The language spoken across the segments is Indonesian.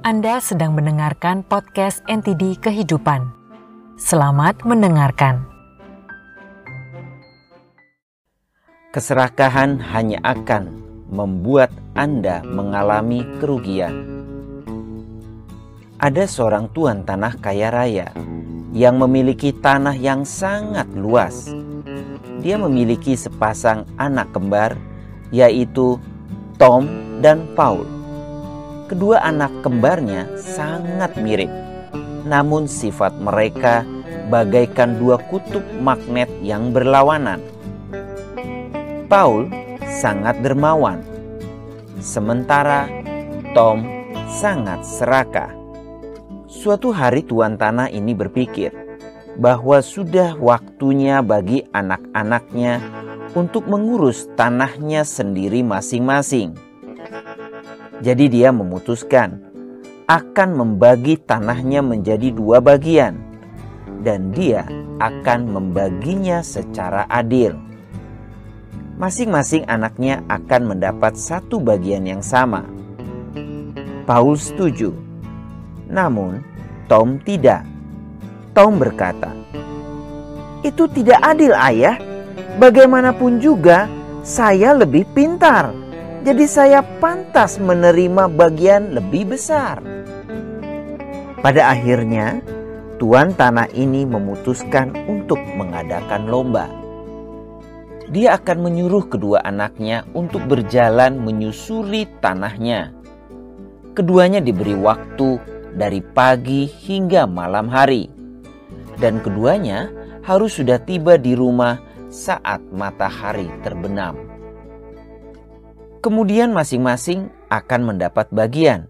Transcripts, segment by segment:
Anda sedang mendengarkan podcast NTD Kehidupan. Selamat mendengarkan. Keserakahan hanya akan membuat Anda mengalami kerugian. Ada seorang tuan tanah kaya raya yang memiliki tanah yang sangat luas. Dia memiliki sepasang anak kembar, yaitu Tom dan Paul Kedua anak kembarnya sangat mirip, namun sifat mereka bagaikan dua kutub magnet yang berlawanan. Paul sangat dermawan, sementara Tom sangat serakah. Suatu hari tuan tanah ini berpikir bahwa sudah waktunya bagi anak-anaknya untuk mengurus tanahnya sendiri masing-masing. Jadi dia memutuskan akan membagi tanahnya menjadi dua bagian dan dia akan membaginya secara adil. Masing-masing anaknya akan mendapat satu bagian yang sama. Paul setuju. Namun Tom tidak. Tom berkata, "Itu tidak adil, Ayah. Bagaimanapun juga, saya lebih pintar." Jadi saya pantas menerima bagian lebih besar. Pada akhirnya, tuan tanah ini memutuskan untuk mengadakan lomba. Dia akan menyuruh kedua anaknya untuk berjalan menyusuri tanahnya. Keduanya diberi waktu dari pagi hingga malam hari, dan keduanya harus sudah tiba di rumah saat matahari terbenam. Kemudian masing-masing akan mendapat bagian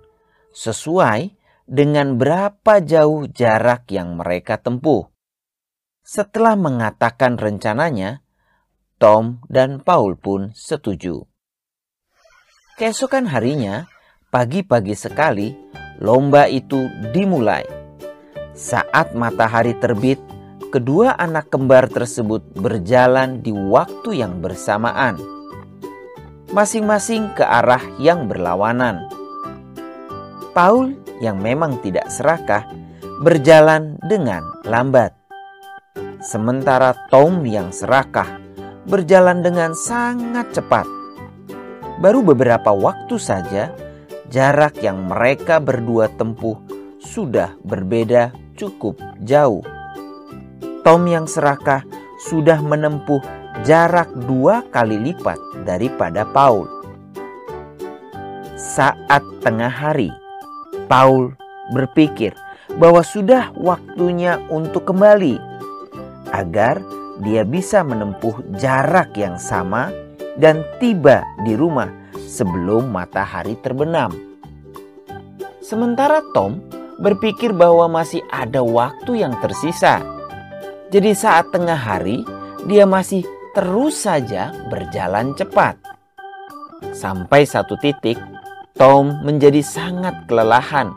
sesuai dengan berapa jauh jarak yang mereka tempuh. Setelah mengatakan rencananya, Tom dan Paul pun setuju. Keesokan harinya, pagi-pagi sekali, lomba itu dimulai. Saat matahari terbit, kedua anak kembar tersebut berjalan di waktu yang bersamaan masing-masing ke arah yang berlawanan. Paul yang memang tidak serakah berjalan dengan lambat. Sementara Tom yang serakah berjalan dengan sangat cepat. Baru beberapa waktu saja jarak yang mereka berdua tempuh sudah berbeda cukup jauh. Tom yang serakah sudah menempuh jarak dua kali lipat daripada Paul. Saat tengah hari, Paul berpikir bahwa sudah waktunya untuk kembali agar dia bisa menempuh jarak yang sama dan tiba di rumah sebelum matahari terbenam. Sementara Tom berpikir bahwa masih ada waktu yang tersisa. Jadi saat tengah hari dia masih terus saja berjalan cepat. Sampai satu titik, Tom menjadi sangat kelelahan.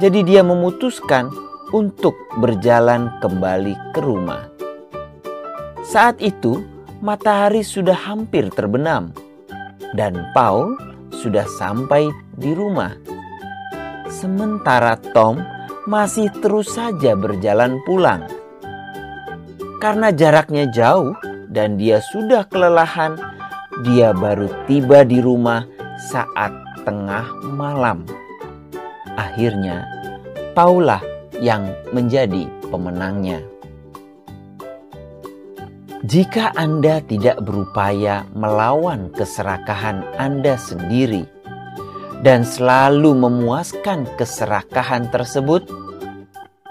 Jadi dia memutuskan untuk berjalan kembali ke rumah. Saat itu, matahari sudah hampir terbenam dan Paul sudah sampai di rumah. Sementara Tom masih terus saja berjalan pulang. Karena jaraknya jauh, dan dia sudah kelelahan, dia baru tiba di rumah saat tengah malam. Akhirnya, Paula yang menjadi pemenangnya. Jika Anda tidak berupaya melawan keserakahan Anda sendiri dan selalu memuaskan keserakahan tersebut,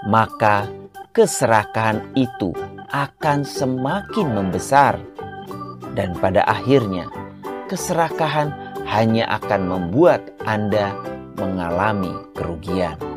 maka keserakahan itu akan semakin membesar, dan pada akhirnya keserakahan hanya akan membuat Anda mengalami kerugian.